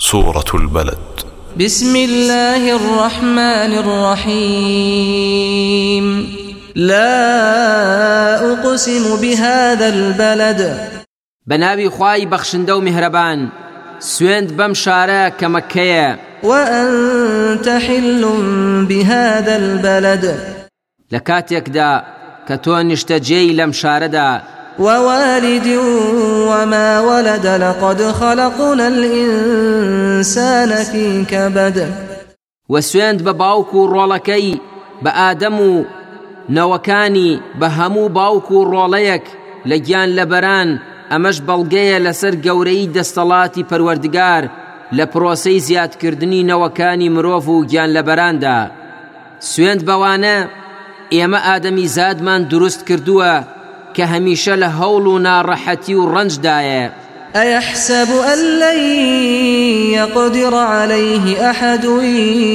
سورة البلد. بسم الله الرحمن الرحيم. لا أقسم بهذا البلد. بەناوی خوای بەخشندە و میهرەبان سوێند بەم شارە کە مەککەیە. وأنت حل بهذا البلد. لە کاتێکدا کە تۆ نیشتەجێی لەم شارەدا ووالد وما ولد لقد خلقنا الإنسان في كبد. وسويند بباوكو رولكي بآدمو نەوەکانی بە هەموو باوک و ڕۆڵەیەک لە گیان لەبەران ئەمەش بەڵگەیە لەسەر گەورەی دەستەڵاتی پەروەردگار لە پرۆسەی زیادکردنی نەوەکانی مرۆڤ و گیان لەبەراندا. سوێند بەوانە ئێمە ئادەمی زادمان دروست کردووە کە هەمیشە لە هەوڵ و ناڕەحەتی و ڕەنجدایە. أيحسب أن لن يقدر عليه أحد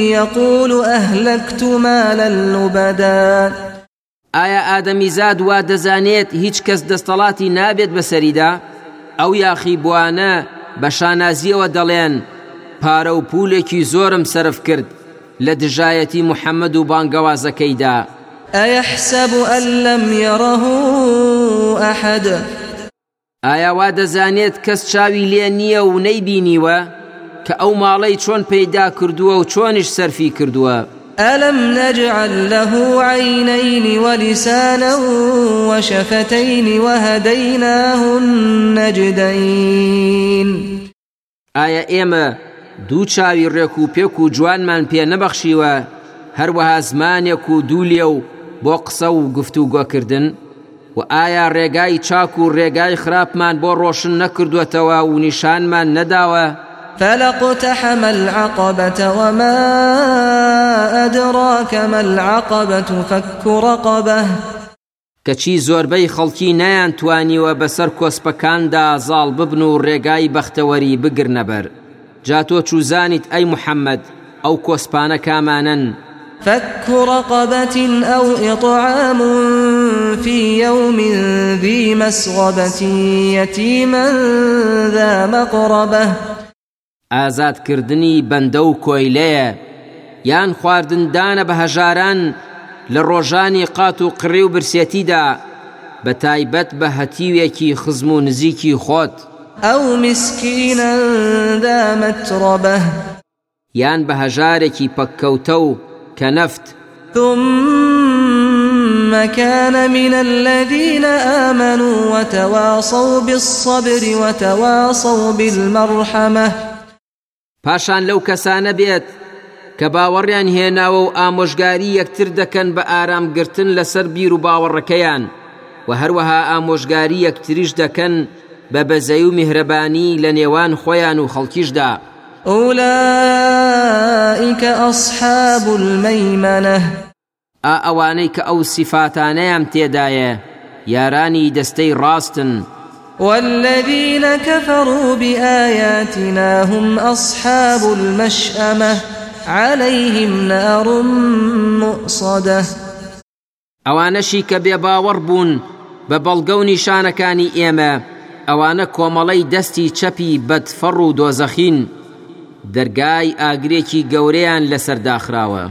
يقول أهلكت مالا لبدا. ئایا ئادەمیزاد وا دەزانێت هیچ کەس دەستەڵاتی نابێت بەسەریدا ئەو یاخی بوانە بە شانازیەوە دەڵێن پارە و پولێکی زۆرم سرف کرد لە دژایەتی محەممەد و بانگەوازەکەیدا. أيحسب أن لم يره أحد؟ ئایا وا دەزانێت کەس چاوی لێ نییە و نەیبینیوە؟ کە ئەو ماڵەی چۆن پەیدا کردووە و چۆنیش سەرفی کردووە؟ ألم نجعل له عينين ولسانا وشفتين وهديناه النجدين ئایا ئێمە دوو چاوی ڕێک و پێک و جوانمان پێ نەبەخشیوە؟ هەروەها زمانێک و دوولێ و بۆ قسە و گفت و گۆکردن و ئایا ڕێگای چاک و ڕێگای خراپمان بۆ ڕۆشن نەکردوێتەوە و نیشانمان نەداوە؟ فلقتحم العقبة وما أدراك ما العقبة فك رقبة کەچی زۆربەی خەڵکی نەیانتوانیوە بەسەر کۆسپەکاندا زاڵ ببن و ڕێگای بەختەوەری بگرنەبەر. جا تۆ چوزانیت ئەی محەممەد ئەو کۆسپانە کامانن. فك رقبة أو إطعام في يوم ذي مسغبة يتيما ذا مقربة. ئازادکردنی بەندە و کۆیلەیە. یان خواردندانە بە هەژاران لە ڕۆژانی قات و قڕێ و برسێتیدا بە تایبەت بە هەتیوێکی خزم و نزیکی خۆت. أو مسكينا ذا متربة یان بە هەژارێکی پەککەوتە و کە نەفت ثم كان من الذين آمنوا وتواصوا بالصبر وتواصوا بالمرحمة. پاشان لەو کەسانە بێت کە باوەڕیان هێناوە و ئامۆژگاری یەکتر دەکەن بە ئارامگرتن لەسەر بیر و باوەڕەکەیان و هەروەها ئامۆژگاری یەکتریش دەکەن بە بەزەی و میهرەبانی لە نێوان خۆیان و خەڵکیشدا. أولئك أصحاب الميمنة. ئەوانەی کە ئەو سیفاتانەیان تێدایە یارانی دەستەی ڕاستن. والذين كفروا بآياتنا هم أصحاب المشأمة عليهم نار مؤصدة. ئەوانەشی کە بێ باوەڕ بوون بە بەڵگە و نیشانەکانی ئێمە ئەوانە کۆمەڵەی دەستی چەپی بەدفەڕ و دۆزەخین. دەرگای ئاگرێکی گەورەیان لەسەرداخراوە